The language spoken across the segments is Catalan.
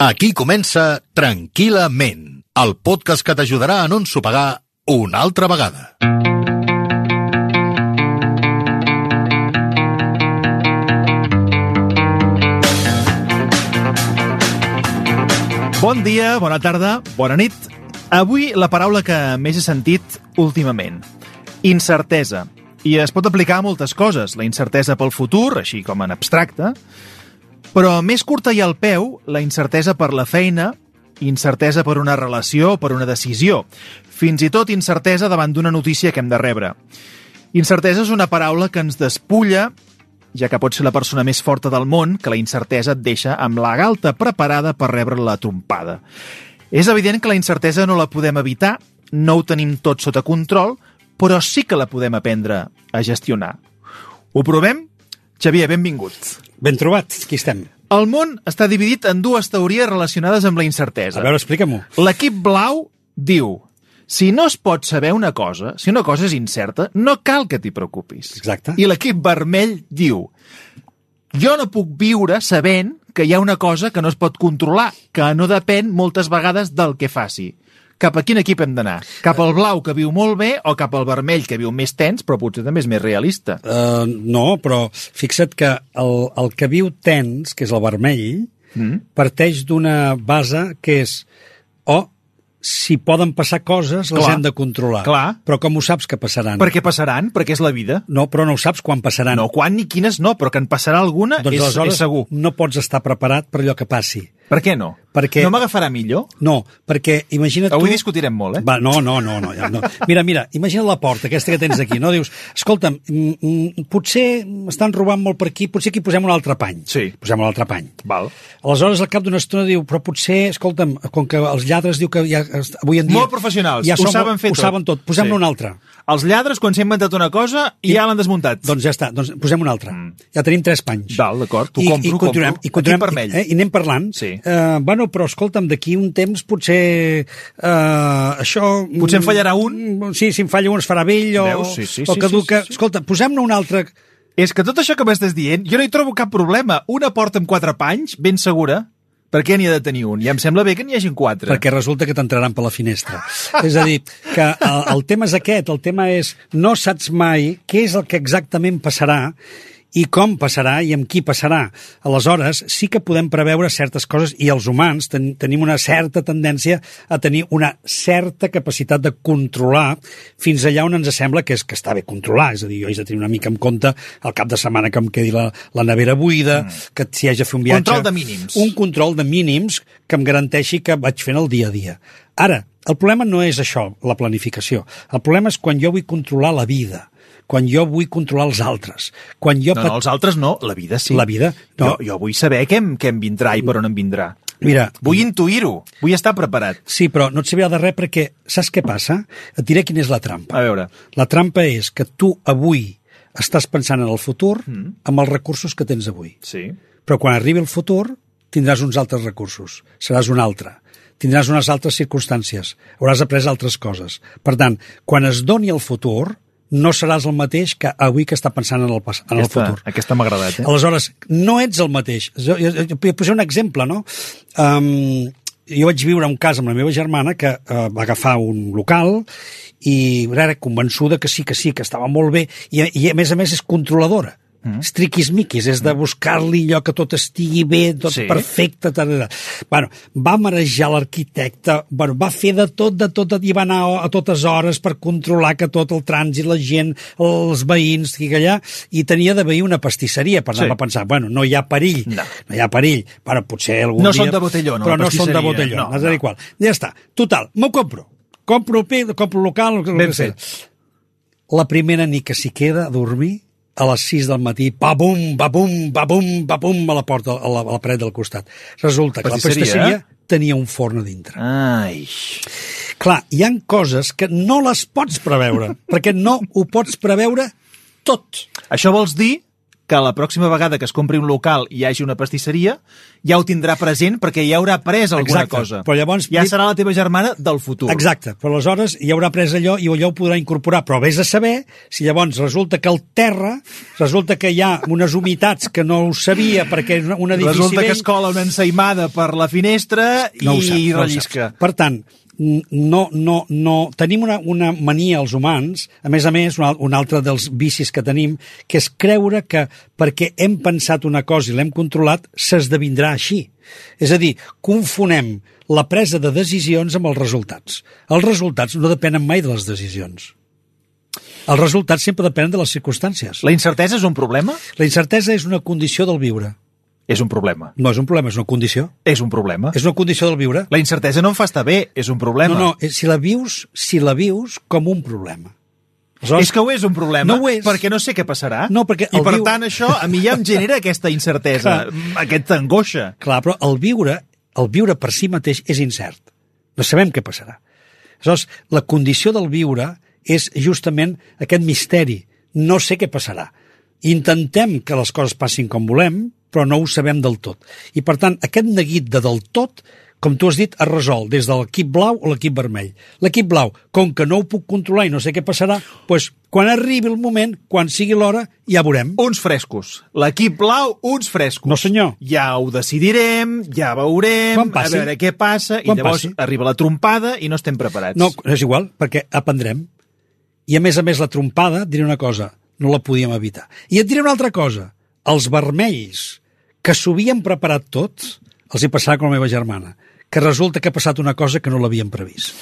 Aquí comença Tranquil·lament, el podcast que t'ajudarà a no ensopegar una altra vegada. Bon dia, bona tarda, bona nit. Avui la paraula que més he sentit últimament. Incertesa. I es pot aplicar a moltes coses. La incertesa pel futur, així com en abstracte, però més curta i al peu, la incertesa per la feina, incertesa per una relació o per una decisió, fins i tot incertesa davant d'una notícia que hem de rebre. Incertesa és una paraula que ens despulla, ja que pot ser la persona més forta del món, que la incertesa et deixa amb la galta preparada per rebre la trompada. És evident que la incertesa no la podem evitar, no ho tenim tot sota control, però sí que la podem aprendre a gestionar. Ho provem? Xavier, benvingut. Ben trobat, aquí estem. El món està dividit en dues teories relacionades amb la incertesa. A veure, explica-m'ho. L'equip blau diu si no es pot saber una cosa, si una cosa és incerta, no cal que t'hi preocupis. Exacte. I l'equip vermell diu jo no puc viure sabent que hi ha una cosa que no es pot controlar, que no depèn moltes vegades del que faci. Cap a quin equip hem d'anar? Cap al blau, que viu molt bé, o cap al vermell, que viu més tens, però potser també és més realista? Uh, no, però fixa't que el, el que viu tens, que és el vermell, mm. parteix d'una base que és o si poden passar coses, les Clar. hem de controlar. Clar. Però com ho saps que passaran? Per què passaran? Perquè és la vida. No, però no ho saps quan passaran. No, quan ni quines no, però que en passarà alguna doncs és, és segur. no pots estar preparat per allò que passi. Per què no? Perquè- No m'agafarà millor? No, perquè imagina't Avui tu... discutirem molt, eh? Va, no, no, no, no, no. Mira, mira, imagina la porta aquesta que tens aquí, no? Dius, escolta'm, mm, mm, potser estan robant molt per aquí, potser aquí posem un altre pany. Sí. Posem un altre pany. Val. Aleshores, al cap d'una estona diu, però potser, escolta'm, com que els lladres diu que ja, avui en dia... Molt professionals, ja ho som, saben fer ho tot. saben tot. Posem-ne Sí. un altre. Els lladres, quan s'ha inventat una cosa, I... ja l'han desmuntat. Doncs ja està, doncs posem un altre. Mm. Ja tenim tres panys. Val, d'acord, t'ho I, compro, i continuem, compro. I, continuem, Equip vermell. eh, I anem parlant. Sí. Eh, bueno, però escolta'm, d'aquí un temps potser eh, això... Potser en fallarà un? Mm, Sí, si en falla un es farà vell o, Veus? Sí, sí, o sí, caduca. sí, sí, sí. Escolta, posem-ne un altre... És que tot això que m'estàs dient, jo no hi trobo cap problema. Una porta amb quatre panys, ben segura, per què n'hi ha de tenir un? I em sembla bé que n'hi hagin quatre. perquè resulta que t'entraran per la finestra. és a dir, que el, el tema és aquest, el tema és no saps mai què és el que exactament passarà i com passarà i amb qui passarà. Aleshores, sí que podem preveure certes coses i els humans ten, tenim una certa tendència a tenir una certa capacitat de controlar fins allà on ens sembla que és que està bé controlar. És a dir, jo he de tenir una mica en compte el cap de setmana que em quedi la, la nevera buida, mm. que si haig de fer un viatge... Control de mínims. Un control de mínims que em garanteixi que vaig fent el dia a dia. Ara, el problema no és això, la planificació. El problema és quan jo vull controlar la vida, quan jo vull controlar els altres, quan jo... No, pat- no, els altres no, la vida sí. La vida, no. Jo, jo vull saber què em, què em vindrà i per on em vindrà. Mira, Vull intuir-ho, vull estar preparat. sí, però no et servirà de res perquè saps què passa? Et diré quina és la trampa. A veure, La trampa és que tu avui estàs pensant en el futur amb els recursos que tens avui. sí. Però quan arribi el futur tindràs uns altres recursos, seràs un altre, tindràs unes altres circumstàncies, hauràs après altres coses. Per tant, quan es doni el futur, no seràs el mateix que avui que està pensant en el, pas- en el Aquesta, futur. aquesta m'ha agradat, eh? Aleshores, no ets el mateix. Jo, jo, jo, jo posaré un exemple, no? Um, jo vaig viure un cas amb la meva germana que uh, va agafar un local i era convençuda que sí, que sí, que estava molt bé i, i a més a més és controladora. Mm. Triquismiquis, és de buscar-li allò que tot estigui bé, tot Sí. perfecte. Tal, tal. Bueno, va marejar l'arquitecte, bueno, va fer de tot, de tot, i va anar a totes hores per controlar que tot el trànsit, la gent, els veïns, i allà, i tenia de veir una pastisseria, per Sí. va pensar, bueno, no hi ha perill, No. no hi ha perill, bueno, potser algun No dia... són de botelló, no, Però no són de botelló, no, no, a no. qual. Ja està, total, m'ho compro. Compro compro local, el que sigui. La primera nit que s'hi queda a dormir, a les 6 del matí, pa-bum, pa-bum, pa-bum, pa-bum, a la porta, a la, a la paret del costat. Resulta que Pastisseria, la pastisseria eh? tenia un forn a dintre. Ai... Clar, hi han coses que no les pots preveure, perquè no ho pots preveure tot. Això vols dir que la pròxima vegada que es compri un local i hi hagi una pastisseria, ja ho tindrà present perquè ja haurà pres alguna Exacte. cosa. Però llavors- Ja serà la teva germana del futur. Exacte, però aleshores hi haurà pres allò i allò ho podrà incorporar, però vés a saber si llavors resulta que al terra resulta que hi ha unes humitats que no ho sabia perquè és una- un edifici Resulta que vell, es cola una ensaïmada per la finestra no i sap, no ho rellisca. Per tant, no, no, no, tenim una, una mania els humans, a més a més, un, un altre dels vicis que tenim, que és creure que perquè hem pensat una cosa i l'hem controlat, s'esdevindrà així. És a dir, confonem la presa de decisions amb els resultats. Els resultats no depenen mai de les decisions. Els resultats sempre depenen de les circumstàncies. La incertesa és un problema? La incertesa és una condició del viure. És un problema. No és un problema, és una condició. És un problema. És una condició del viure. La incertesa no em fa estar bé, és un problema. No, no, si la vius, si la vius com un problema. És que ho és un problema, No ho és. perquè no sé què passarà. No, perquè I per viu- tant això a mi ja em genera aquesta incertesa, aquesta angoixa. Clar, però el viure, el viure per si mateix és incert. No sabem què passarà. Aleshores, la condició del viure és justament aquest misteri. No sé què passarà. Intentem que les coses passin com volem, però no ho sabem del tot. I, per tant, aquest neguit de del tot, com tu has dit, es resol des de l'equip blau o l'equip vermell. L'equip blau, com que no ho puc controlar i no sé què passarà, doncs, quan arribi el moment, quan sigui l'hora, ja veurem. Uns frescos. L'equip blau, uns frescos. No, senyor. Ja ho decidirem, ja veurem, Quan passi. a veure què passa, Quan i llavors passi. arriba la trompada i no estem preparats. No, és igual, perquè aprendrem. I a més a més la trompada, diré una cosa, no la podíem evitar. I et diré una altra cosa, els vermells, que s'ho havien preparat tots, els hi passarà com la meva germana, que resulta que ha passat una cosa que no l'havien previst.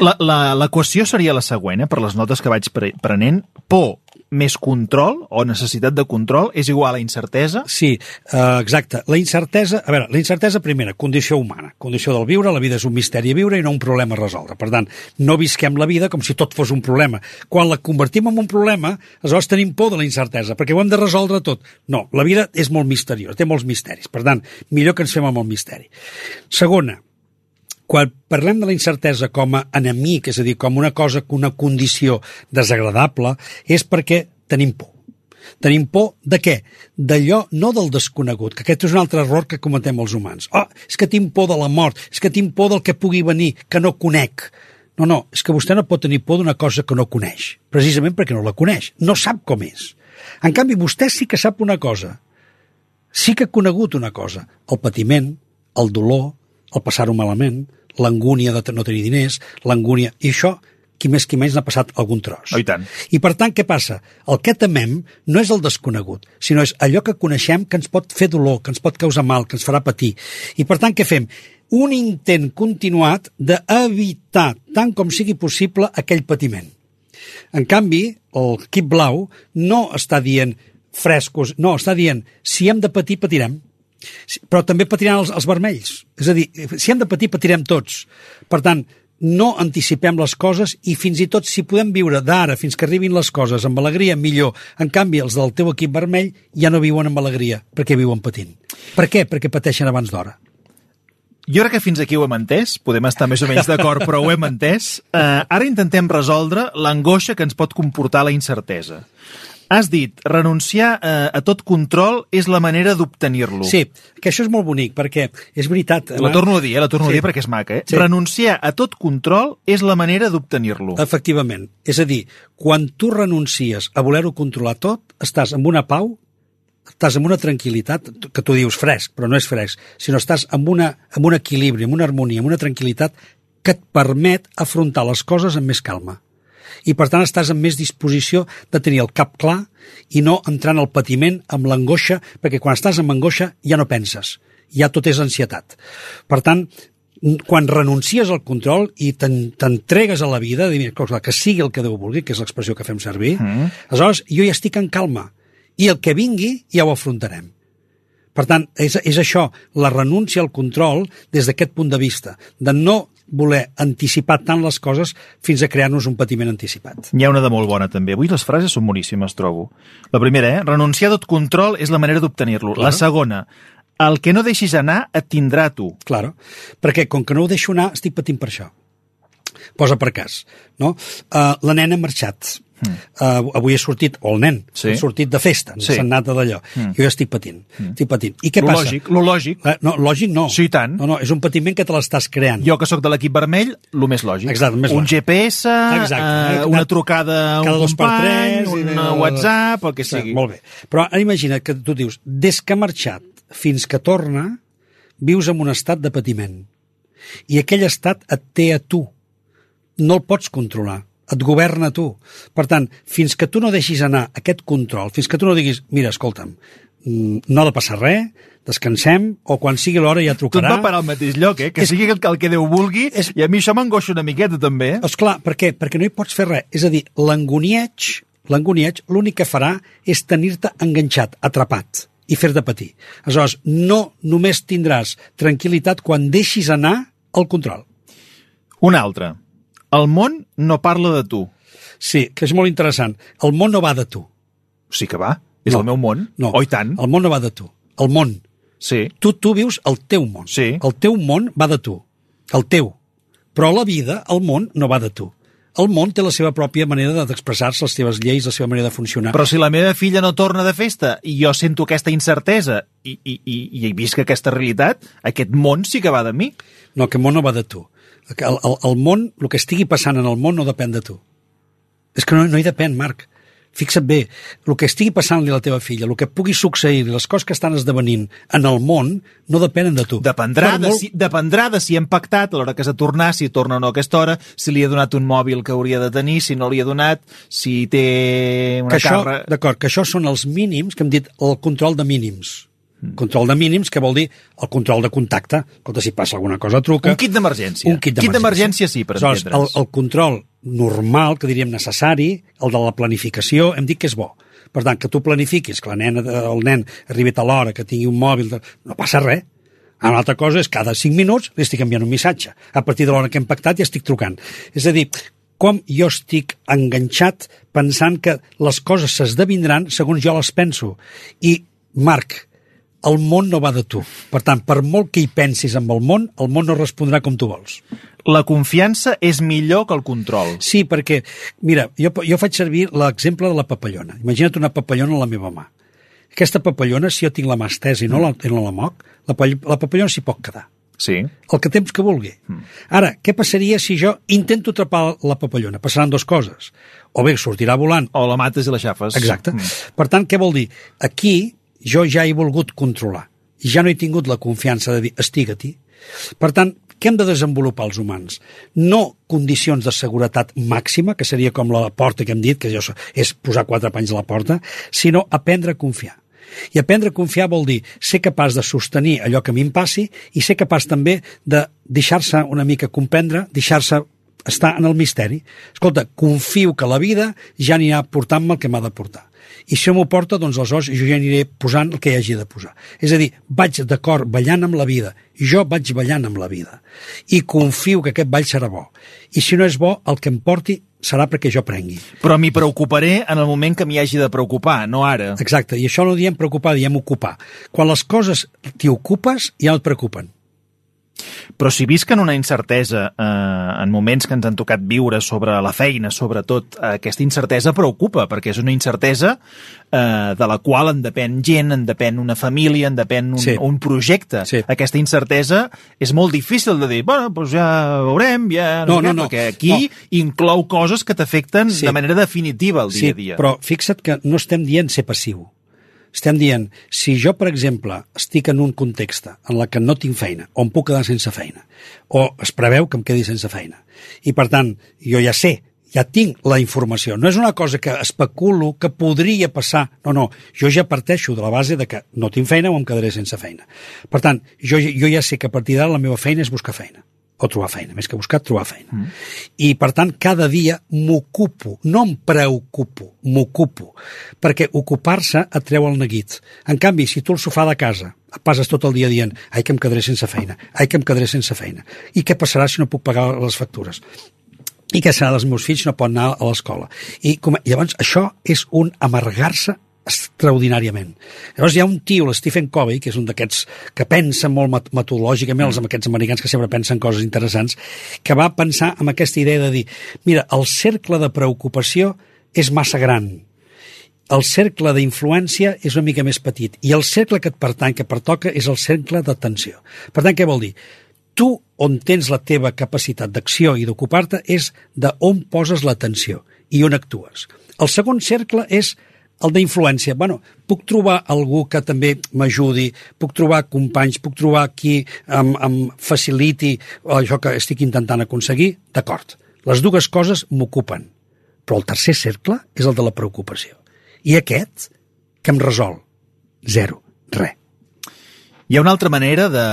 La- la- L'equació seria la següent, eh, per les notes que vaig pre prenent. Por més control, o necessitat de control, és igual a incertesa. Sí, eh, exacte. La incertesa, a veure, la incertesa primera, condició humana, condició del viure, la vida és un misteri a viure i no un problema a resoldre. Per tant, no visquem la vida com si tot fos un problema. Quan la convertim en un problema, aleshores tenim por de la incertesa, perquè ho hem de resoldre tot. No, la vida és molt misteriosa, té molts misteris. Per tant, millor que ens fem amb el misteri. Segona, quan parlem de la incertesa com a enemic, és a dir, com una cosa, una condició desagradable, és perquè tenim por. Tenim por de què? D'allò, no del desconegut, que aquest és un altre error que cometem els humans. Oh, és que tinc por de la mort, és que tinc por del que pugui venir, que no conec. No, no, és que vostè no pot tenir por d'una cosa que no coneix, precisament perquè no la coneix, no sap com és. En canvi, vostè sí que sap una cosa, sí que ha conegut una cosa, el patiment, el dolor, el passar-ho malament, l'angúnia de no tenir diners, l'angúnia... I això, qui més qui menys n'ha passat algun tros. Oh, i tant. I per tant, què passa? El que temem no és el desconegut, sinó és allò que coneixem que ens pot fer dolor, que ens pot causar mal, que ens farà patir. I per tant, què fem? Un intent continuat d'evitar, tant com sigui possible, aquell patiment. En canvi, l'equip blau no està dient frescos, no, està dient si hem de patir, patirem. Però també patiran els, els vermells. És a dir, si hem de patir, patirem tots. Per tant, no anticipem les coses i fins i tot si podem viure d'ara fins que arribin les coses amb alegria, millor. En canvi, els del teu equip vermell ja no viuen amb alegria, perquè viuen patint. Per què? Perquè pateixen abans d'hora. Jo crec que fins aquí ho hem entès, podem estar més o menys d'acord, però ho hem entès. Uh, ara intentem resoldre l'angoixa que ens pot comportar la incertesa. Has dit, renunciar uh, a tot control és la manera d'obtenir-lo. Sí, que això és molt bonic, perquè és veritat... La torno a dir, eh? la torno Sí. a dir perquè és maca. Eh? Sí. Renunciar a tot control és la manera d'obtenir-lo. Efectivament. És a dir, quan tu renuncies a voler-ho controlar tot, estàs amb una pau, estàs amb una tranquil·litat, que tu dius fresc, però no és fresc, sinó estàs amb, una, amb un equilibri, amb una harmonia, amb una tranquil·litat que et permet afrontar les coses amb més calma. I, per tant, estàs amb més disposició de tenir el cap clar i no entrar en el patiment amb l'angoixa, perquè quan estàs amb angoixa ja no penses, ja tot és ansietat. Per tant, quan renuncies al control i t'en- t'entregues a la vida, dir, "Escolta, que sigui el que Déu vulgui, que és l'expressió que fem servir, mm. aleshores jo ja estic en calma. I el que vingui ja ho afrontarem. Per tant, és, és això, la renúncia al control des d'aquest punt de vista, de no voler anticipar tant les coses fins a crear-nos un patiment anticipat. N'hi ha una de molt bona, també. Avui les frases són boníssimes, trobo. La primera, eh? Renunciar a tot control és la manera d'obtenir-lo. La segona, el que no deixis anar et tindrà tu. Claro, perquè com que no ho deixo anar, estic patint per això. Posa per cas, no? Uh, la nena ha marxat, Mm. Uh, avui he sortit, o el nen, Sí. ha sortit de festa, Sí. s'ha anat d'allò. Mm. Jo ja estic patint, mm. estic patint. I què Lo passa? lògic, lo lògic. Eh, No, lògic no. Sí, tant. No, no, és un patiment que te l'estàs creant. Jo, que sóc de l'equip vermell, el més lògic. Exacte, més un lògic. GPS, Exacte. eh, una trucada a un cada company, tres, un i- WhatsApp, el que Sí, sigui. Molt bé. Però imagina't que tu dius, des que ha marxat fins que torna, vius en un estat de patiment. I aquell estat et té a tu. No el pots controlar. Et governa tu. Per tant, fins que tu no deixis anar aquest control, fins que tu no diguis, mira, escolta'm, mm, no ha de passar res, descansem, o quan sigui l'hora ja Tot trucarà. va parar al mateix lloc, eh? Que És- sigui el, el que Déu vulgui, És- i a mi això m'angoixa una miqueta, també. eh? Esclar, per què? Perquè no hi pots fer res. És a dir, l'angonieig, l'angonieig l'únic que farà és tenir-te enganxat, atrapat i fer-te patir. Aleshores, no només tindràs tranquil·litat quan deixis anar el control. Un altre. El món no parla de tu. Sí, que és molt interessant. El món no va de tu. Sí que va. És No. el meu món. No. Oh, i tant. El món no va de tu. El món. Sí. Tu, tu vius el teu món. Sí. El teu món va de tu. El teu. Però la vida, el món, no va de tu. El món té la seva pròpia manera d'expressar-se, les seves lleis, la seva manera de funcionar. Però si la meva filla no torna de festa i jo sento aquesta incertesa i, i, i, i visc aquesta realitat, aquest món sí que va de mi. No, aquest món no va de tu. El, el, el món, el que estigui passant en el món no depèn de tu. És que no, no hi depèn, Marc. Fixa't bé, el que estigui passant-li a la teva filla, el que pugui succeir, les coses que estan esdevenint en el món, no depenen de tu. Dependrà Per de, molt- si, dependrà de si hem pactat a l'hora que s'ha tornar, si torna o no a aquesta hora, si li ha donat un mòbil que hauria de tenir, si no li ha donat, si té una que això, càrrega... d'acord, que això són els mínims que hem dit el control de mínims. Control de mínims, que vol dir el control de contacte. Escolta, si passa alguna cosa, truca. Un kit d'emergència. Un kit d'emergència. sí, per Aleshores, el, el control normal, que diríem necessari, el de la planificació, hem dit que és bo. Per tant, que tu planifiquis, que la nena, el nen arribi a l'hora, que tingui un mòbil, no passa res. Ah, Una altra cosa és cada 5 minuts li estic enviant un missatge. A partir de l'hora que hem pactat ja estic trucant. És a dir, com jo estic enganxat pensant que les coses s'esdevindran segons jo les penso. I, Marc, el món no va de tu. Per tant, per molt que hi pensis amb el món, el món no respondrà com tu vols. La confiança és millor que el control. Sí, perquè, mira, jo, jo faig servir l'exemple de la papallona. Imagina't una papallona a la meva mà. Aquesta papallona, si jo tinc la mà estesa i no la, no la moc, la, la papallona s'hi pot quedar. Sí. El que temps que vulgui. Ara, què passaria si jo intento atrapar la papallona? Passaran dues coses. O bé sortirà volant, O la mates i la xafes. Exacte. Mm. Per tant, què vol dir? Aquí jo ja he volgut controlar. Ja no he tingut la confiança de dir, estiga-t'hi. Per tant, què hem de desenvolupar els humans? No condicions de seguretat màxima, que seria com la porta que hem dit, que és posar quatre panys a la porta, sinó aprendre a confiar. I aprendre a confiar vol dir ser capaç de sostenir allò que a mi em passi i ser capaç també de deixar-se una mica comprendre, deixar-se estar en el misteri. Escolta, confio que la vida ja anirà portant-me el que m'ha de portar. I si m'ho porta, doncs aleshores jo ja aniré posant el que hi hagi de posar. És a dir, vaig d'acord ballant amb la vida. Jo vaig ballant amb la vida. I confio que aquest ball serà bo. I si no és bo, el que em porti serà perquè jo prengui. Però m'hi preocuparé en el moment que m'hi hagi de preocupar, no ara. Exacte, i això no diem preocupar, diem ocupar. Quan les coses t'hi ocupes, ja no et preocupen. Però si visc en una incertesa, eh, en moments que ens han tocat viure sobre la feina, sobretot, eh, aquesta incertesa preocupa, perquè és una incertesa eh, de la qual en depèn gent, en depèn una família, en depèn un, Sí. un projecte. Sí. Aquesta incertesa és molt difícil de dir, bueno, doncs ja veurem, ja... No, què", no, no. Perquè aquí inclou coses que t'afecten Sí. de manera definitiva al dia sí, a dia. però fixa't que no estem dient ser passiu. Estem dient, si jo, per exemple, estic en un context en la que no tinc feina, o em puc quedar sense feina, o es preveu que em quedi sense feina, i per tant, jo ja sé, ja tinc la informació. No és una cosa que especulo que podria passar. No, no, jo ja parteixo de la base de que no tinc feina o em quedaré sense feina. Per tant, jo, jo ja sé que a partir d'ara la meva feina és buscar feina o trobar feina, més que buscar, trobar feina. Mm. I, per tant, cada dia m'ocupo, no em preocupo, m'ocupo, perquè ocupar-se et treu el neguit. En canvi, si tu al sofà de casa et passes tot el dia dient ai, que em quedaré sense feina, ai, que em quedaré sense feina, i què passarà si no puc pagar les factures? I què serà dels meus fills no poden anar a l'escola? I, com, llavors, això és un amargar-se extraordinàriament. Llavors hi ha un tio, l'Stephen Covey, que és un d'aquests que pensa molt metodològicament, els amb aquests americans que sempre pensen coses interessants, que va pensar amb aquesta idea de dir, mira, el cercle de preocupació és massa gran. El cercle d'influència és una mica més petit i el cercle que et pertany, que pertoca, és el cercle d'atenció. Per tant, què vol dir? Tu, on tens la teva capacitat d'acció i d'ocupar-te, és de on poses l'atenció i on actues. El segon cercle és el d'influència. Bueno, puc trobar algú que també m'ajudi, puc trobar companys, puc trobar qui em, em faciliti això que estic intentant aconseguir? D'acord. Les dues coses m'ocupen. Però el tercer cercle és el de la preocupació. I aquest, que em resol? Zero. Res. Hi ha una altra manera de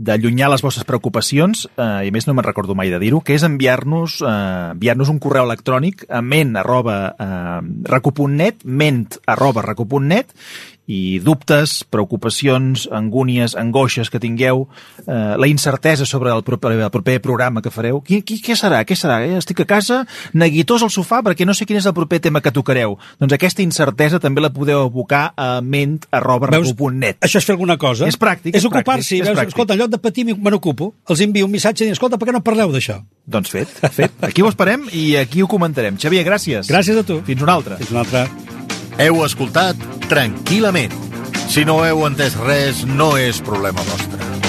d'allunyar les vostres preocupacions, eh, i més no me'n recordo mai de dir-ho, que és enviar-nos eh, enviar-nos un correu electrònic a ment arroba eh, recu.net, ment arroba recu.net, i dubtes, preocupacions, angúnies, angoixes que tingueu, eh, la incertesa sobre el proper, el proper programa que fareu. Qui, qui, què serà? Què serà? Eh? Estic a casa, neguitós al sofà perquè no sé quin és el proper tema que tocareu. Doncs aquesta incertesa també la podeu abocar a ment arroba. Això és fer alguna cosa? És pràctic. És, és ocupar-s'hi. Escolta, en lloc de patir me n'ocupo. Els envio un missatge i escolta, per què no parleu d'això? Doncs fet, fet. Aquí ho esperem i aquí ho comentarem. Xavier, gràcies. Gràcies a tu. Fins una altra. Fins una altra. Heu escoltat tranquil·lament. Si no heu entès res, no és problema vostre.